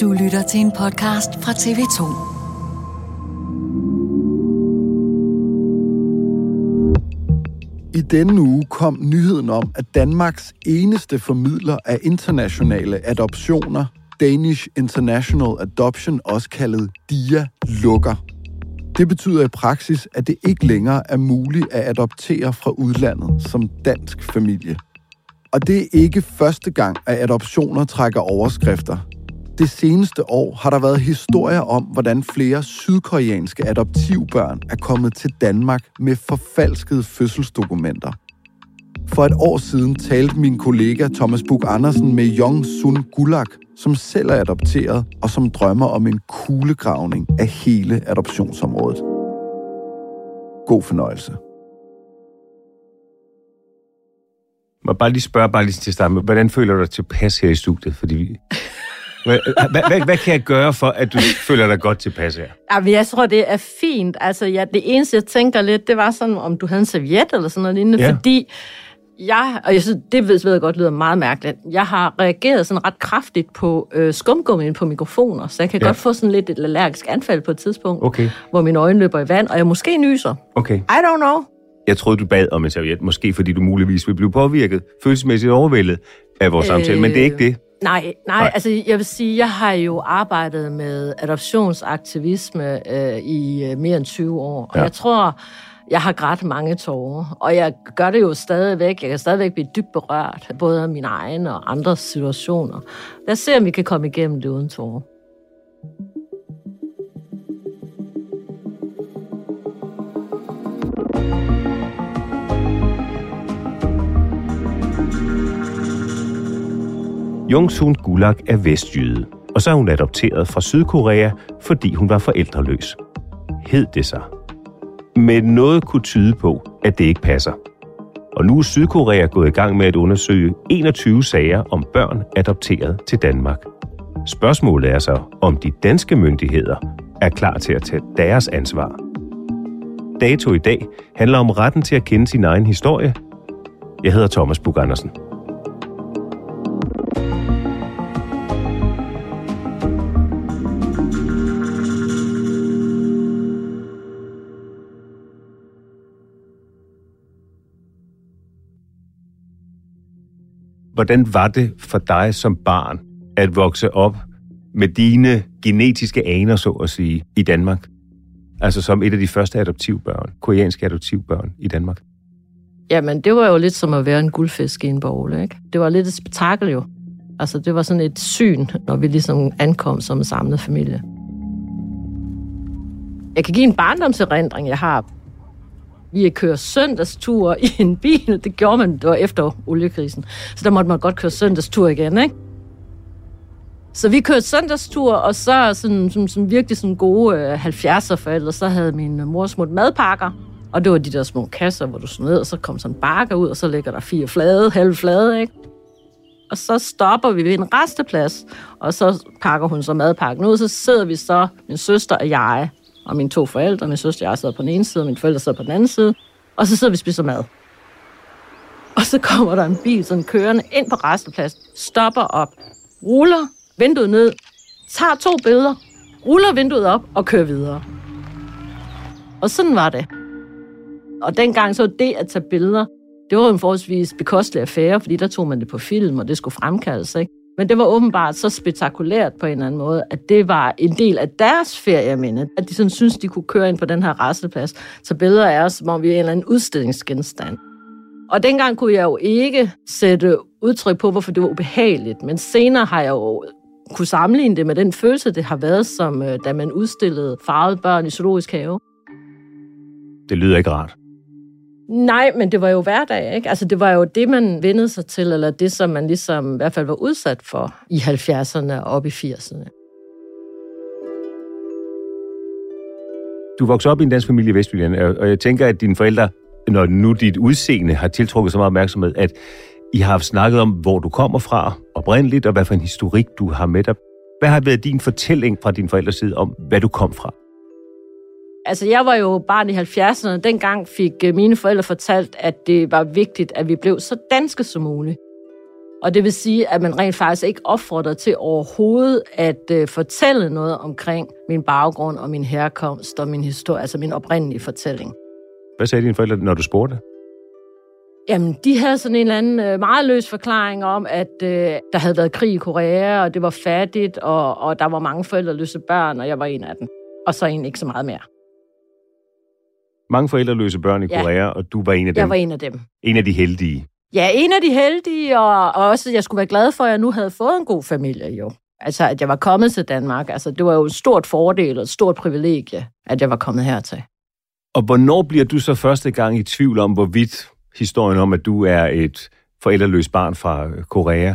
Du lytter til en podcast fra TV2. I denne uge kom nyheden om, at Danmarks eneste formidler af internationale adoptioner, Danish International Adoption, også kaldet DIA, lukker. Det betyder i praksis, at det ikke længere er muligt at adoptere fra udlandet som dansk familie. Og det er ikke første gang, at adoptioner trækker overskrifter. Det seneste år har der været historier om, hvordan flere sydkoreanske adoptivbørn er kommet til Danmark med forfalskede fødselsdokumenter. For et år siden talte min kollega Thomas Bug Andersen med Jong Sun Gulak, som selv er adopteret og som drømmer om en kuglegravning af hele adoptionsområdet. God fornøjelse. må bare lige spørge, bare lige til start med, hvordan føler du dig tilpas her i studiet? Fordi vi hvad, hvad, hvad, hvad kan jeg gøre for, at du føler dig godt tilpas her? Jamen, jeg tror, det er fint. Altså, ja, det eneste, jeg tænker lidt, det var sådan, om du havde en serviet eller sådan noget lignende, Ja. fordi jeg, og jeg synes, det ved ved jeg godt lyder meget mærkeligt, jeg har reageret sådan ret kraftigt på øh, skumgummien på mikrofoner, så jeg kan Ja. godt få sådan lidt et allergisk anfald på et tidspunkt, Okay, hvor mine øjne løber i vand, og jeg måske nyser. okay. I don't know. Jeg troede, du bad om en serviet, måske fordi du muligvis vil blive påvirket, følelsesmæssigt overvældet af vores øh... samtale, men det er ikke det. Nej, nej, Nej. altså jeg vil sige, jeg har jo arbejdet med adoptionsaktivisme øh, i øh, mere end 20 år, og Ja. jeg tror, jeg har grædt mange tårer, og jeg gør det jo stadigvæk. Jeg kan stadigvæk blive dybt berørt, både af mine egne og andres situationer. Lad os se, om vi kan komme igennem det uden tårer. Jungsun Gulak er vestjyde, og så er hun adopteret fra Sydkorea, fordi hun var forældreløs. Hed det sig. Men noget kunne tyde på, at det ikke passer. Og nu er Sydkorea gået i gang med at undersøge 21 sager om børn adopteret til Danmark. Spørgsmålet er så, om de danske myndigheder er klar til at tage deres ansvar. Dato i dag handler om retten til at kende sin egen historie. Jeg hedder Thomas Bug Andersen. Hvordan var det for dig som barn at vokse op med dine genetiske aner, så at sige, i Danmark? Altså som et af de første adoptivbørn, koreanske adoptivbørn i Danmark. Jamen, det var jo lidt som at være en guldfisk i en bowl, ikke? Det var lidt et spektakel jo. Altså, det var sådan et syn, når vi ligesom ankom som en samlet familie. Jeg kan give en barndomserindring, jeg har. Vi kører søndagstur i en bil. Det gjorde man, det var efter oliekrisen. Så der måtte man godt køre søndagstur igen, ikke? Så vi kørte søndagstur, og så sådan, som, som virkelig sådan gode øh, 70'er forældre, så havde min øh, mor smurt madpakker. Og det var de der små kasser, hvor du sådan ned, og så kom sådan en bakker ud, og så ligger der fire flade, halve flade, ikke? Og så stopper vi ved en resteplads, og så pakker hun så madpakken ud, så sidder vi så, min søster og jeg, og mine to forældre, min søster og jeg sidder på den ene side, og mine forældre sidder på den anden side, og så sidder vi og spiser mad. Og så kommer der en bil sådan kørende ind på restepladsen, stopper op, ruller vinduet ned, tager to billeder, ruller vinduet op og kører videre. Og sådan var det. Og dengang så det at tage billeder, det var en forholdsvis bekostelig affære, fordi der tog man det på film, og det skulle fremkaldes. Ikke? Men det var åbenbart så spektakulært på en eller anden måde, at det var en del af deres ferieminde, at de sådan synes, de kunne køre ind på den her resteplads, så billeder er os, som om vi er en eller anden udstillingsgenstand. Og dengang kunne jeg jo ikke sætte udtryk på, hvorfor det var ubehageligt, men senere har jeg jo kunne sammenligne det med den følelse, det har været, som øh, da man udstillede farvede børn i zoologisk have. Det lyder ikke rart. Nej, men det var jo hverdag, ikke? Altså, det var jo det, man vendede sig til, eller det, som man ligesom i hvert fald var udsat for i 70'erne og op i 80'erne. Du voksede op i en dansk familie i Vestjylland, og jeg tænker, at dine forældre, når nu dit udseende har tiltrukket så meget opmærksomhed, at I har snakket om, hvor du kommer fra oprindeligt, og hvad for en historik du har med dig. Hvad har været din fortælling fra din forældres side om, hvad du kom fra? Altså, jeg var jo barn i 70'erne, og dengang fik øh, mine forældre fortalt, at det var vigtigt, at vi blev så danske som muligt. Og det vil sige, at man rent faktisk ikke opfordrede til overhovedet at uh, fortælle noget omkring min baggrund og min herkomst og min historie, altså min oprindelige fortælling. Hvad sagde dine forældre, når du spurgte? Jamen, de havde sådan en eller anden uh, meget løs forklaring om, at uh, der havde været krig i Korea, og det var fattigt, og, og der var mange forældreløse børn, og jeg var en af dem. Og så egentlig ikke så meget mere. Mange forældreløse børn i Ja. Korea, og du var en af dem. Jeg var en af dem. En af de heldige. Ja, en af de heldige, og, og også, jeg skulle være glad for, at jeg nu havde fået en god familie, jo. Altså, at jeg var kommet til Danmark. Altså, det var jo et stort fordel og et stort privilegie, at jeg var kommet hertil. Og hvornår bliver du så første gang i tvivl om, hvorvidt historien om, at du er et forældreløst barn fra øh, Korea,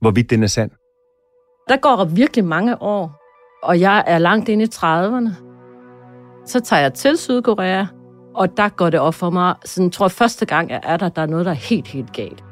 hvorvidt den er sand? Der går virkelig mange år, og jeg er langt inde i 30'erne. Så tager jeg til Sydkorea, og der går det op for mig, sådan tror jeg første gang, jeg er der, der er noget, der er helt, helt galt.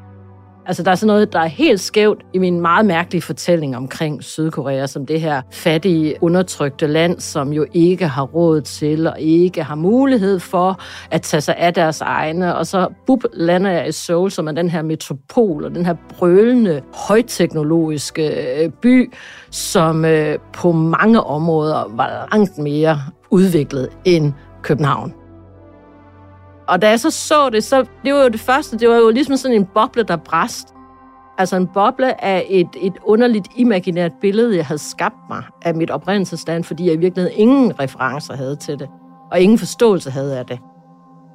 Altså, der er sådan noget, der er helt skævt i min meget mærkelige fortælling omkring Sydkorea, som det her fattige, undertrykte land, som jo ikke har råd til og ikke har mulighed for at tage sig af deres egne. Og så bup, lander jeg i Seoul, som er den her metropol og den her brølende, højteknologiske øh, by, som øh, på mange områder var langt mere udviklet end København. Og da jeg så så det, så det var jo det første, det var jo ligesom sådan en boble, der brast. Altså en boble af et, et underligt imaginært billede, jeg havde skabt mig af mit oprindelsesland, fordi jeg i virkeligheden ingen referencer havde til det, og ingen forståelse havde af det.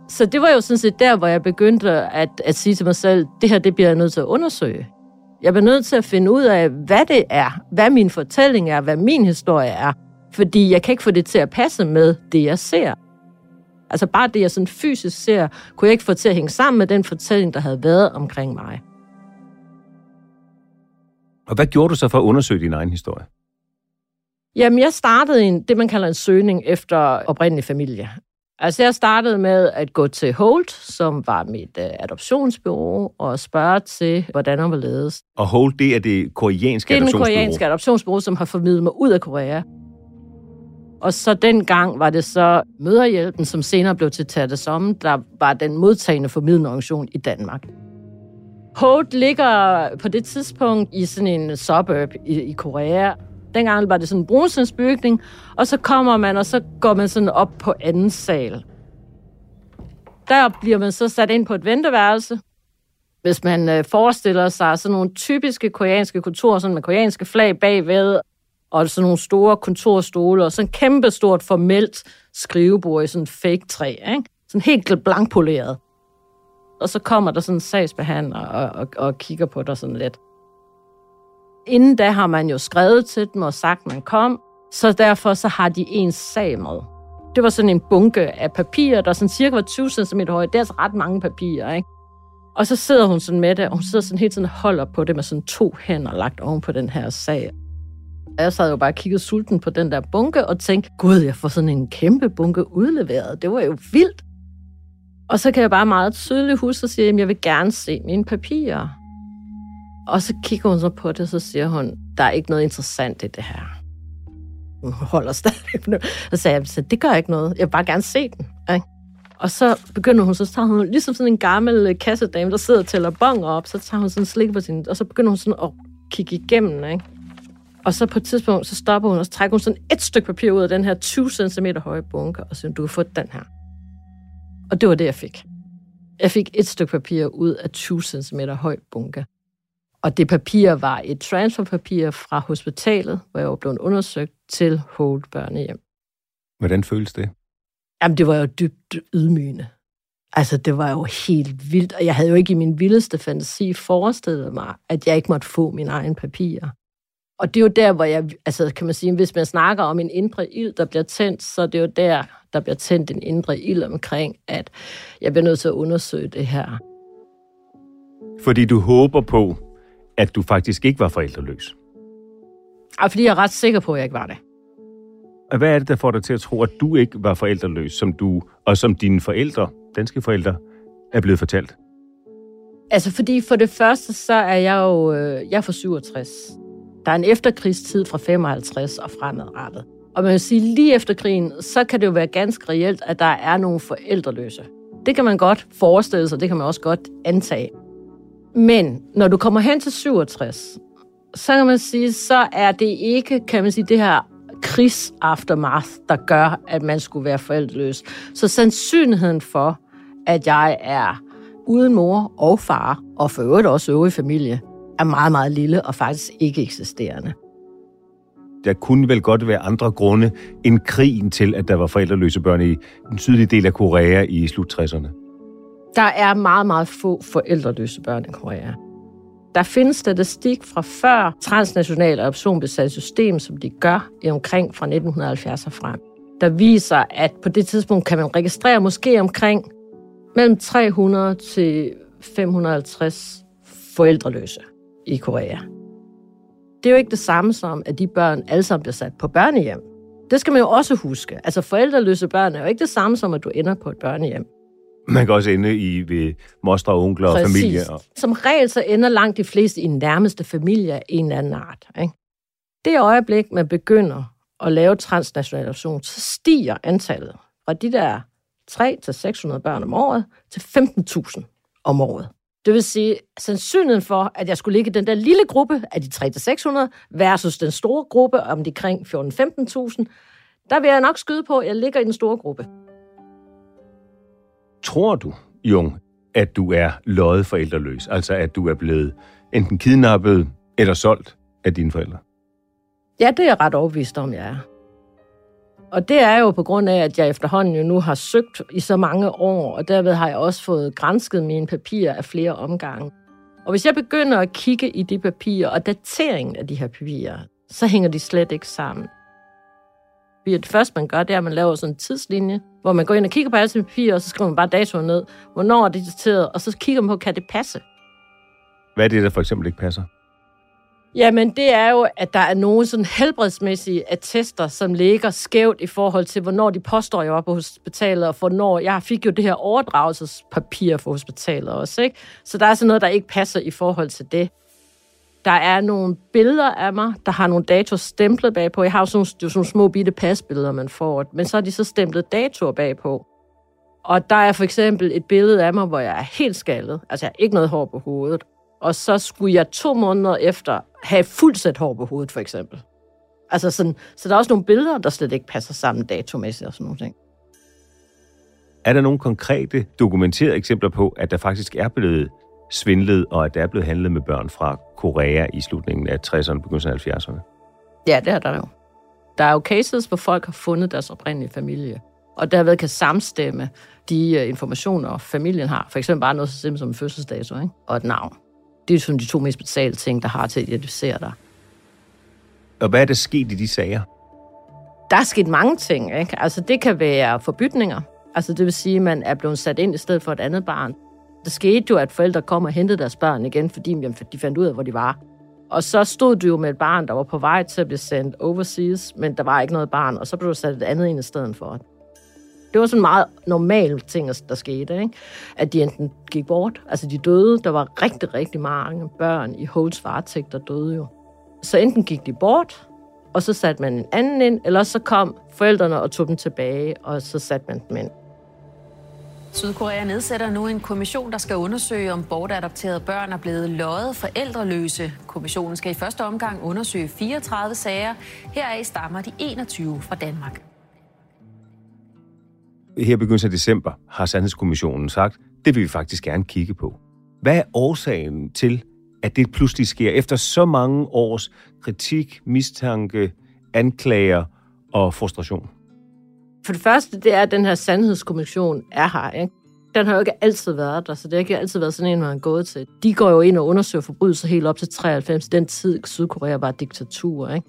Så det var jo sådan set der, hvor jeg begyndte at, at sige til mig selv, det her, det bliver jeg nødt til at undersøge. Jeg bliver nødt til at finde ud af, hvad det er, hvad min fortælling er, hvad min historie er, fordi jeg kan ikke få det til at passe med det, jeg ser. Altså bare det, jeg sådan fysisk ser, kunne jeg ikke få til at hænge sammen med den fortælling, der havde været omkring mig. Og hvad gjorde du så for at undersøge din egen historie? Jamen, jeg startede en, det, man kalder en søgning efter oprindelig familie. Altså, jeg startede med at gå til Holt, som var mit uh, adoptionsbureau, og spørge til, hvordan og hvorledes. Og Hold, det er det koreanske Det er den adoptionsbureau. koreanske adoptionsbureau, som har formidlet mig ud af Korea. Og så dengang var det så Møderhjælpen, som senere blev til Tatesom, der var den modtagende formidlende organisation i Danmark. Holt ligger på det tidspunkt i sådan en suburb i, i Korea. Dengang var det sådan en brunstensbygning, og så kommer man, og så går man sådan op på anden sal. Der bliver man så sat ind på et venteværelse. Hvis man øh, forestiller sig sådan nogle typiske koreanske kulturer, sådan med koreanske flag bagved, og sådan nogle store kontorstole, og sådan et kæmpe stort formelt skrivebord i sådan fake træ, ikke? Sådan helt blankpoleret. Og så kommer der sådan en sagsbehandler og, og, og kigger på dig sådan lidt. Inden da har man jo skrevet til dem og sagt, man kom, så derfor så har de en sag med. Det var sådan en bunke af papirer, der sådan cirka var 20 cm høje. Det er altså ret mange papirer, ikke? Og så sidder hun sådan med det, og hun sidder sådan helt sådan og holder på det med sådan to hænder lagt oven på den her sag. Og Jeg sad jo bare og kiggede sulten på den der bunke og tænkte, gud, jeg får sådan en kæmpe bunke udleveret. Det var jo vildt. Og så kan jeg bare meget tydeligt huske at sige, at jeg vil gerne se mine papirer. Og så kigger hun så på det, og så siger hun, der er ikke noget interessant i det her. Hun holder stadig på Og Så sagde jeg, så det gør ikke noget. Jeg vil bare gerne se den. Ikke? Og så begynder hun, så tager hun, ligesom sådan en gammel øh, kassedame, der sidder og tæller bonger op, så tager hun sådan slik på sin, og så begynder hun sådan at kigge igennem, ikke? Og så på et tidspunkt, så stopper hun, og så trækker hun sådan et stykke papir ud af den her 20 cm høje bunke, og siger, du har fået den her. Og det var det, jeg fik. Jeg fik et stykke papir ud af 20 cm høj bunke. Og det papir var et transferpapir fra hospitalet, hvor jeg var blevet undersøgt til Holt Børnehjem. Hvordan føles det? Jamen, det var jo dybt ydmygende. Altså, det var jo helt vildt, og jeg havde jo ikke i min vildeste fantasi forestillet mig, at jeg ikke måtte få mine egne papirer. Og det er jo der, hvor jeg, altså kan man sige, hvis man snakker om en indre ild, der bliver tændt, så er det jo der, der bliver tændt en indre ild omkring, at jeg bliver nødt til at undersøge det her. Fordi du håber på, at du faktisk ikke var forældreløs. Og fordi jeg er ret sikker på, at jeg ikke var det. Og hvad er det, der får dig til at tro, at du ikke var forældreløs, som du og som dine forældre, danske forældre, er blevet fortalt? Altså, fordi for det første, så er jeg jo, øh, jeg er for 67. Der er en efterkrigstid fra 55 og fremadrettet. Og man kan sige, lige efter krigen, så kan det jo være ganske reelt, at der er nogle forældreløse. Det kan man godt forestille sig, det kan man også godt antage. Men når du kommer hen til 67, så kan man sige, så er det ikke, kan man sige, det her krigsaftermath, der gør, at man skulle være forældreløs. Så sandsynligheden for, at jeg er uden mor og far, og for øvrigt også øvrig familie, er meget, meget lille og faktisk ikke eksisterende. Der kunne vel godt være andre grunde end krigen til, at der var forældreløse børn i den sydlige del af Korea i slut 60'erne. Der er meget, meget få forældreløse børn i Korea. Der findes statistik fra før transnationale adoption blev sat i system, som de gør i omkring fra 1970 og frem, der viser, at på det tidspunkt kan man registrere måske omkring mellem 300 til 550 forældreløse i Korea. Det er jo ikke det samme som, at de børn alle sammen bliver sat på børnehjem. Det skal man jo også huske. Altså forældreløse børn er jo ikke det samme som, at du ender på et børnehjem. Man kan også ende i ved mostre og onkler og familie. Og... Som regel så ender langt de fleste i den nærmeste familie af en eller anden art. Ikke? Det øjeblik, man begynder at lave transnational adoption, så stiger antallet fra de der 3 til 600 børn om året til 15.000 om året. Det vil sige, sandsynligheden for, at jeg skulle ligge i den der lille gruppe af de 3-600 versus den store gruppe om de kring 14-15.000, der vil jeg nok skyde på, at jeg ligger i den store gruppe. Tror du, Jung, at du er løjet forældreløs? Altså at du er blevet enten kidnappet eller solgt af dine forældre? Ja, det er jeg ret overbevist om, jeg er. Og det er jo på grund af, at jeg efterhånden jo nu har søgt i så mange år, og derved har jeg også fået grænsket mine papirer af flere omgange. Og hvis jeg begynder at kigge i de papirer og dateringen af de her papirer, så hænger de slet ikke sammen. Det første, man gør, det er, at man laver sådan en tidslinje, hvor man går ind og kigger på alle sine papirer, og så skriver man bare datoen ned. Hvornår er det dateret? Og så kigger man på, kan det passe? Hvad er det, der for eksempel ikke passer? Jamen, det er jo, at der er nogle sådan helbredsmæssige attester, som ligger skævt i forhold til, hvornår de påstår, jeg var på hospitalet, og hvornår jeg fik jo det her overdragelsespapir for hospitalet også, ikke? Så der er sådan noget, der ikke passer i forhold til det. Der er nogle billeder af mig, der har nogle datoer stemplet bagpå. Jeg har jo sådan, jo sådan nogle små bitte pasbilleder, man får, men så er de så stemplet datoer bagpå. Og der er for eksempel et billede af mig, hvor jeg er helt skaldet. Altså, jeg har ikke noget hår på hovedet. Og så skulle jeg to måneder efter have fuldt sæt hår på hovedet, for eksempel. Altså sådan, så der er også nogle billeder, der slet ikke passer sammen datomæssigt og sådan nogle ting. Er der nogle konkrete dokumenterede eksempler på, at der faktisk er blevet svindlet, og at der er blevet handlet med børn fra Korea i slutningen af 60'erne, begyndelsen af 70'erne? Ja, det er der jo. Der er jo cases, hvor folk har fundet deres oprindelige familie, og derved kan samstemme de uh, informationer, familien har. For eksempel bare noget så simpelt som en fødselsdato ikke? og et navn. Det er sådan de to mest basale ting, der har til at identificere dig. Og hvad er der sket i de sager? Der er sket mange ting. Ikke? Altså, det kan være forbytninger. Altså, det vil sige, at man er blevet sat ind i stedet for et andet barn. Det skete jo, at forældre kom og hentede deres børn igen, fordi de fandt ud af, hvor de var. Og så stod du jo med et barn, der var på vej til at blive sendt overseas, men der var ikke noget barn, og så blev du sat et andet ind i stedet for. Det var sådan meget normal ting, der skete, ikke? at de enten gik bort, altså de døde. Der var rigtig, rigtig mange børn i Holds varetægt, der døde jo. Så enten gik de bort, og så satte man en anden ind, eller så kom forældrene og tog dem tilbage, og så satte man dem ind. Sydkorea nedsætter nu en kommission, der skal undersøge, om bortadopterede børn er blevet løjet forældreløse. Kommissionen skal i første omgang undersøge 34 sager. Heraf stammer de 21 fra Danmark. Her begyndelsen af december har Sandhedskommissionen sagt, det vil vi faktisk gerne kigge på. Hvad er årsagen til, at det pludselig sker efter så mange års kritik, mistanke, anklager og frustration? For det første, det er, at den her sandhedskommission er her. Ikke? Den har jo ikke altid været der, så det har ikke altid været sådan en, man har gået til. De går jo ind og undersøger forbrydelser helt op til 93, den tid Sydkorea var diktatur. Ikke?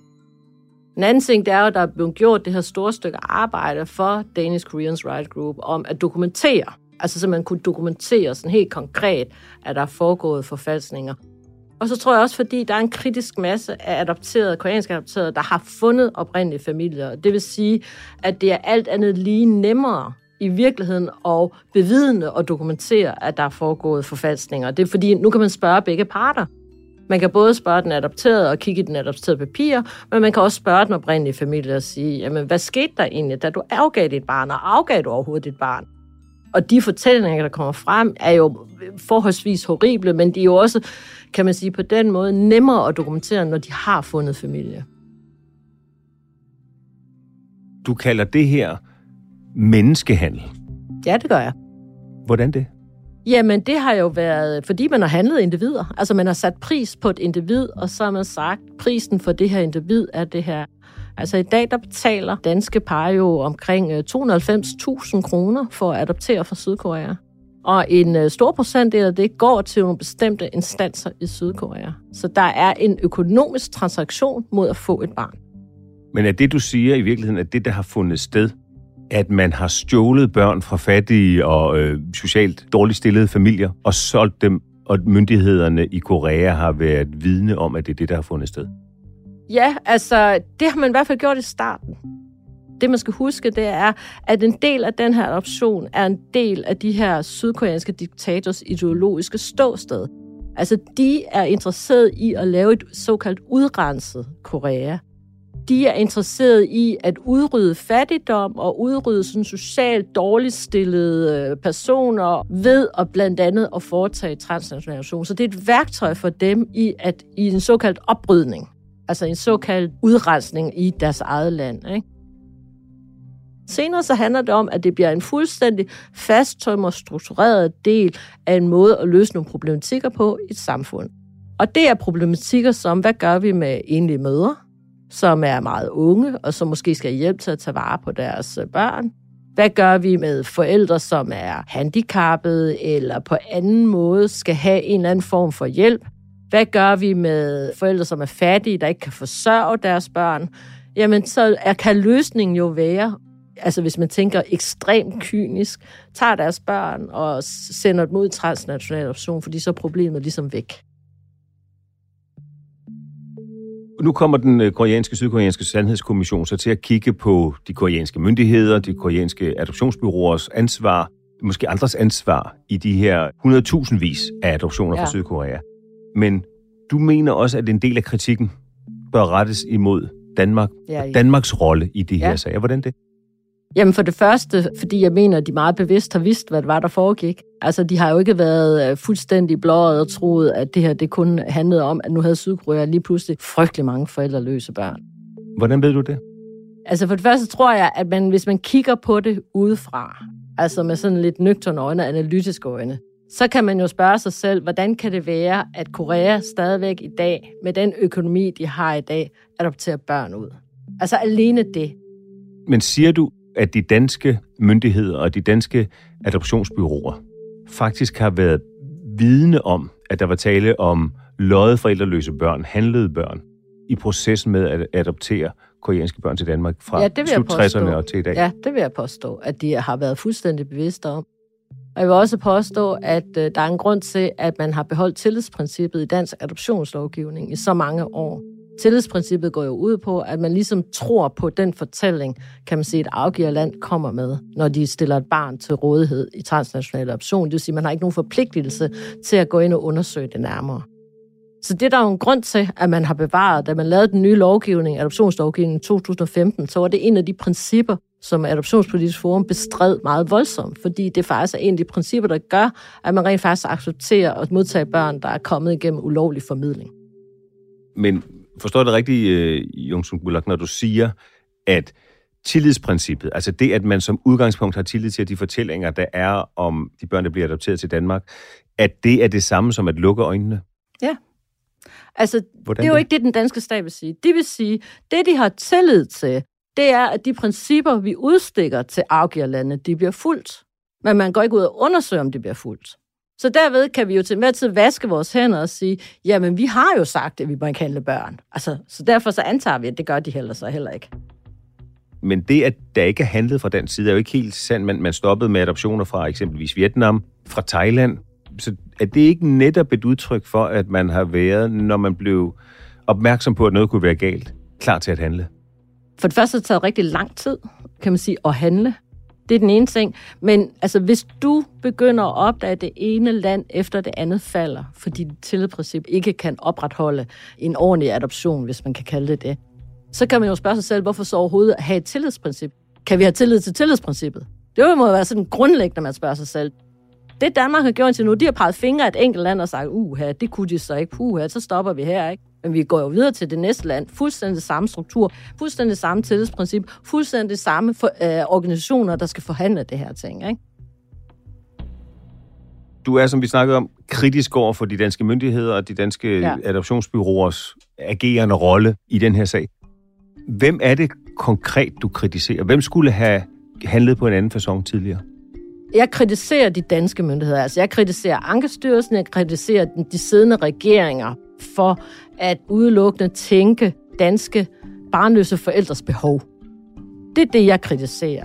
En anden ting, det er jo, at der er blevet gjort det her store stykke arbejde for Danish Koreans Right Group om at dokumentere, altså så man kunne dokumentere sådan helt konkret, at der er foregået forfalskninger. Og så tror jeg også, fordi der er en kritisk masse af adopterede, koreanske adopterede, der har fundet oprindelige familier. Det vil sige, at det er alt andet lige nemmere i virkeligheden at bevidne og dokumentere, at der er foregået forfalskninger. Det er fordi, nu kan man spørge begge parter. Man kan både spørge den adopterede og kigge i den adopterede papir, men man kan også spørge den oprindelige familie og sige, jamen, hvad skete der egentlig, da du afgav dit barn, og afgav du overhovedet dit barn? Og de fortællinger, der kommer frem, er jo forholdsvis horrible, men de er jo også, kan man sige, på den måde nemmere at dokumentere, når de har fundet familie. Du kalder det her menneskehandel. Ja, det gør jeg. Hvordan det? Jamen, det har jo været, fordi man har handlet individer. Altså, man har sat pris på et individ, og så har man sagt, prisen for det her individ er det her. Altså, i dag, der betaler danske par jo omkring øh, 290.000 kroner for at adoptere fra Sydkorea. Og en øh, stor procentdel af det går til nogle bestemte instanser i Sydkorea. Så der er en økonomisk transaktion mod at få et barn. Men er det, du siger i virkeligheden, at det, der har fundet sted, at man har stjålet børn fra fattige og øh, socialt dårligt stillede familier og solgt dem, og myndighederne i Korea har været vidne om, at det er det, der har fundet sted? Ja, altså, det har man i hvert fald gjort i starten. Det, man skal huske, det er, at en del af den her adoption er en del af de her sydkoreanske diktators ideologiske ståsted. Altså, de er interesseret i at lave et såkaldt udrenset Korea de er interesseret i at udrydde fattigdom og udrydde sådan socialt dårligt stillede øh, personer ved at blandt andet at foretage transnational Så det er et værktøj for dem i, at, i en såkaldt oprydning, altså en såkaldt udrensning i deres eget land. Ikke? Senere så handler det om, at det bliver en fuldstændig fasttømmer struktureret del af en måde at løse nogle problematikker på i et samfund. Og det er problematikker som, hvad gør vi med enlige mødre? Som er meget unge, og som måske skal hjælpe til at tage vare på deres øh, børn? Hvad gør vi med forældre, som er handicappede eller på anden måde skal have en eller anden form for hjælp? Hvad gør vi med forældre, som er fattige, der ikke kan forsørge deres børn? Jamen, så er, kan løsningen jo være, altså hvis man tænker ekstremt kynisk, tager deres børn og sender dem ud i transnational adoption, fordi så er problemet ligesom væk. Nu kommer den øh, koreanske, sydkoreanske sandhedskommission så til at kigge på de koreanske myndigheder, de koreanske adoptionsbyråers ansvar, måske andres ansvar i de her 100.000 vis af adoptioner ja. fra Sydkorea. Men du mener også, at en del af kritikken bør rettes imod Danmark ja, ja. Danmarks rolle i de her ja. sager. Hvordan det? Jamen for det første, fordi jeg mener, at de meget bevidst har vidst, hvad det var, der foregik. Altså, de har jo ikke været øh, fuldstændig blåret og troet, at det her det kun handlede om, at nu havde Sydkorea lige pludselig frygtelig mange forældreløse børn. Hvordan ved du det? Altså for det første tror jeg, at man, hvis man kigger på det udefra, altså med sådan lidt nøgterne øjne og analytiske øjne, så kan man jo spørge sig selv, hvordan kan det være, at Korea stadigvæk i dag, med den økonomi, de har i dag, adopterer børn ud? Altså alene det. Men siger du, at de danske myndigheder og de danske adoptionsbyråer faktisk har været vidne om, at der var tale om løjet forældreløse børn, handlede børn, i processen med at adoptere koreanske børn til Danmark fra ja, slut 60'erne og til i dag. Ja, det vil jeg påstå, at de har været fuldstændig bevidste om. Og jeg vil også påstå, at øh, der er en grund til, at man har beholdt tillidsprincippet i dansk adoptionslovgivning i så mange år. Tillidsprincippet går jo ud på, at man ligesom tror på den fortælling, kan man sige, et afgiverland kommer med, når de stiller et barn til rådighed i transnational adoption. Det vil sige, at man har ikke nogen forpligtelse til at gå ind og undersøge det nærmere. Så det er der jo en grund til, at man har bevaret. Da man lavede den nye lovgivning, adoptionslovgivningen i 2015, så var det en af de principper, som Adoptionspolitisk Forum bestred meget voldsomt, fordi det faktisk er en af de principper, der gør, at man rent faktisk accepterer at modtage børn, der er kommet igennem ulovlig formidling. Men forstår jeg det rigtigt, øh, Jungsson Gullak, når du siger, at tillidsprincippet, altså det, at man som udgangspunkt har tillid til de fortællinger, der er om de børn, der bliver adopteret til Danmark, at det er det samme som at lukke øjnene? Ja. Altså, Hvordan det er jo det? ikke det, den danske stat vil sige. De vil sige, det de har tillid til, det er, at de principper, vi udstikker til afgiverlandet, de bliver fuldt. Men man går ikke ud og undersøger, om de bliver fuldt. Så derved kan vi jo til hver tid vaske vores hænder og sige, jamen vi har jo sagt, at vi må ikke handle børn. Altså, så derfor så antager vi, at det gør de heller så heller ikke. Men det, at der ikke er handlet fra den side, er jo ikke helt sandt. Man, man stoppede med adoptioner fra eksempelvis Vietnam, fra Thailand. Så er det ikke netop et udtryk for, at man har været, når man blev opmærksom på, at noget kunne være galt, klar til at handle? For det første har det taget rigtig lang tid, kan man sige, at handle. Det er den ene ting. Men altså, hvis du begynder at opdage, at det ene land efter det andet falder, fordi det tillidsprincip ikke kan opretholde en ordentlig adoption, hvis man kan kalde det det, så kan man jo spørge sig selv, hvorfor så overhovedet have et tillidsprincip? Kan vi have tillid til tillidsprincippet? Det må jo være sådan grundlæggende, man spørger sig selv. Det Danmark har gjort til nu, de har peget fingre af et enkelt land og sagt, uha, det kunne de så ikke, puha, så stopper vi her, ikke? Men vi går jo videre til det næste land. Fuldstændig samme struktur, fuldstændig samme tillidsprincip, fuldstændig samme for, øh, organisationer, der skal forhandle det her ting. Ikke? Du er, som vi snakkede om, kritisk over for de danske myndigheder og de danske ja. adoptionsbyråers agerende rolle i den her sag. Hvem er det konkret, du kritiserer? Hvem skulle have handlet på en anden façon tidligere? Jeg kritiserer de danske myndigheder. Altså, jeg kritiserer Ankestyrelsen, jeg kritiserer de siddende regeringer for at udelukkende tænke danske barnløse forældres behov. Det er det, jeg kritiserer.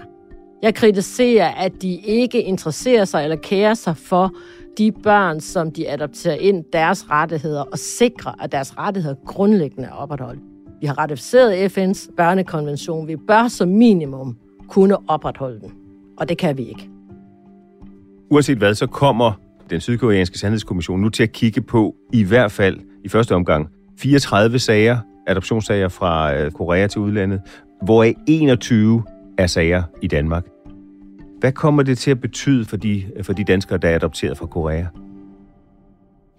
Jeg kritiserer, at de ikke interesserer sig eller kærer sig for de børn, som de adopterer ind, deres rettigheder, og sikrer, at deres rettigheder grundlæggende er opretholdt. Vi har ratificeret FN's børnekonvention. Vi bør som minimum kunne opretholde den. Og det kan vi ikke. Uanset hvad, så kommer den sydkoreanske sandhedskommission nu til at kigge på, i hvert fald i første omgang, 34 sager, adoptionssager fra øh, Korea til udlandet, hvoraf 21 er sager i Danmark. Hvad kommer det til at betyde for de, for de danskere, der er adopteret fra Korea?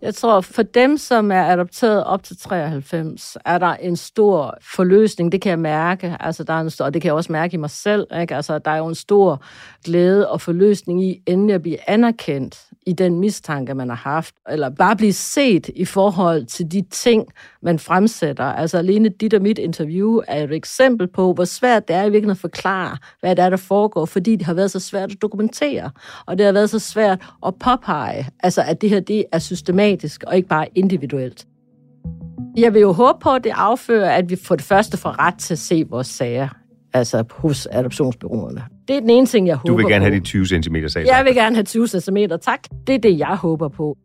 Jeg tror, for dem, som er adopteret op til 93, er der en stor forløsning. Det kan jeg mærke. Altså, der er en stor, og det kan jeg også mærke i mig selv. Ikke? Altså, der er jo en stor glæde og forløsning i endelig at blive anerkendt i den mistanke, man har haft, eller bare blive set i forhold til de ting, man fremsætter. Altså alene dit og mit interview er et eksempel på, hvor svært det er i virkeligheden at forklare, hvad det er, der foregår, fordi det har været så svært at dokumentere, og det har været så svært at påpege, altså at det her det er systematisk og ikke bare individuelt. Jeg vil jo håbe på, at det affører, at vi for det første får ret til at se vores sager altså hos adoptionsbyråerne. Det er den ene ting, jeg håber Du vil gerne på. have de 20 cm, sagde Jeg vil gerne have 20 cm, tak. Det er det, jeg håber på.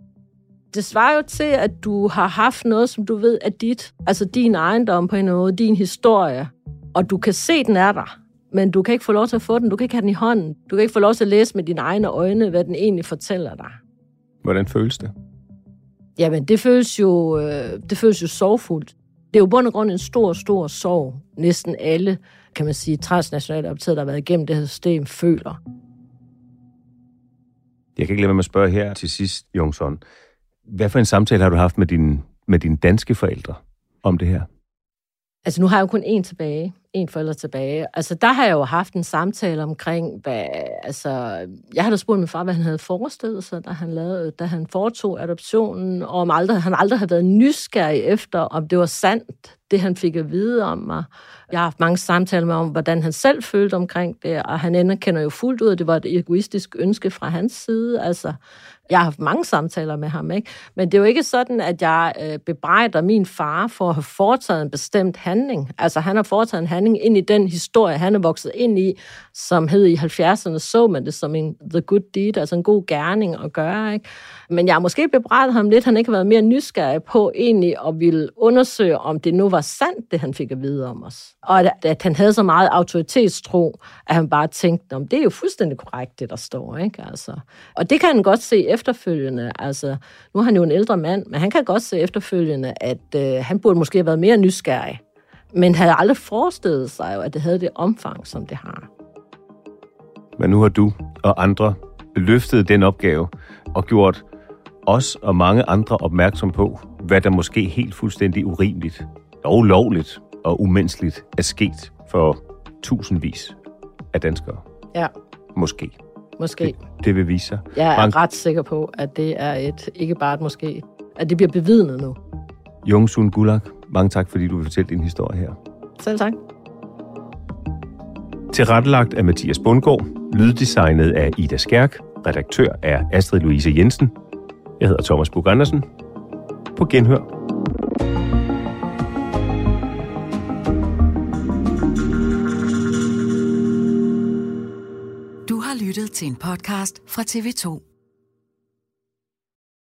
Det svarer jo til, at du har haft noget, som du ved er dit. Altså din ejendom på en måde, din historie. Og du kan se, den er der. Men du kan ikke få lov til at få den. Du kan ikke have den i hånden. Du kan ikke få lov til at læse med dine egne øjne, hvad den egentlig fortæller dig. Hvordan føles det? Jamen, det føles jo, øh, det føles jo sorgfuldt. Det er jo bund og grund en stor, stor sorg. Næsten alle, kan man sige, transnationale optaget, der har været igennem det her system, føler. Jeg kan ikke lade være med at spørge her til sidst, Jungsson. Hvad for en samtale har du haft med, din, med dine danske forældre om det her? Altså, nu har jeg jo kun én tilbage. En forælder tilbage. Altså, der har jeg jo haft en samtale omkring, hvad, altså, jeg havde spurgt min far, hvad han havde forestillet sig, da han, lavede, da han foretog adoptionen, og om aldrig, han aldrig havde været nysgerrig efter, om det var sandt, det han fik at vide om mig. Jeg har haft mange samtaler med om, hvordan han selv følte omkring det, og han anerkender jo fuldt ud, at det var et egoistisk ønske fra hans side. Altså, jeg har haft mange samtaler med ham, ikke? Men det er jo ikke sådan, at jeg øh, bebrejder min far for at have foretaget en bestemt handling. Altså, han har foretaget en handling ind i den historie, han er vokset ind i, som hed i 70'erne, så man det som en the good deed, altså en god gerning at gøre. Ikke? Men jeg har måske bebrejdet ham lidt, han ikke har været mere nysgerrig på egentlig at ville undersøge, om det nu var sandt, det han fik at vide om os. Og at, at han havde så meget autoritetstro, at han bare tænkte, om det er jo fuldstændig korrekt, det der står. Ikke? Altså. Og det kan han godt se efterfølgende. Altså, nu er han jo en ældre mand, men han kan godt se efterfølgende, at øh, han burde måske have været mere nysgerrig. Men havde aldrig forestillet sig jo, at det havde det omfang, som det har. Men nu har du og andre løftet den opgave og gjort os og mange andre opmærksom på, hvad der måske helt fuldstændig urimeligt og ulovligt og umenneskeligt er sket for tusindvis af danskere. Ja, Måske. måske. Det, det vil vise sig. Jeg er Mange- ret sikker på, at det er et, ikke bare et måske, at det bliver bevidnet nu. Jung Sun Gulag, mange tak, fordi du vil fortælle din historie her. Selv tak. Tilrettelagt af Mathias Bundgaard, lyddesignet af Ida Skærk, redaktør er Astrid Louise Jensen. Jeg hedder Thomas Bug Andersen. På genhør. Du har lyttet til en podcast fra TV2.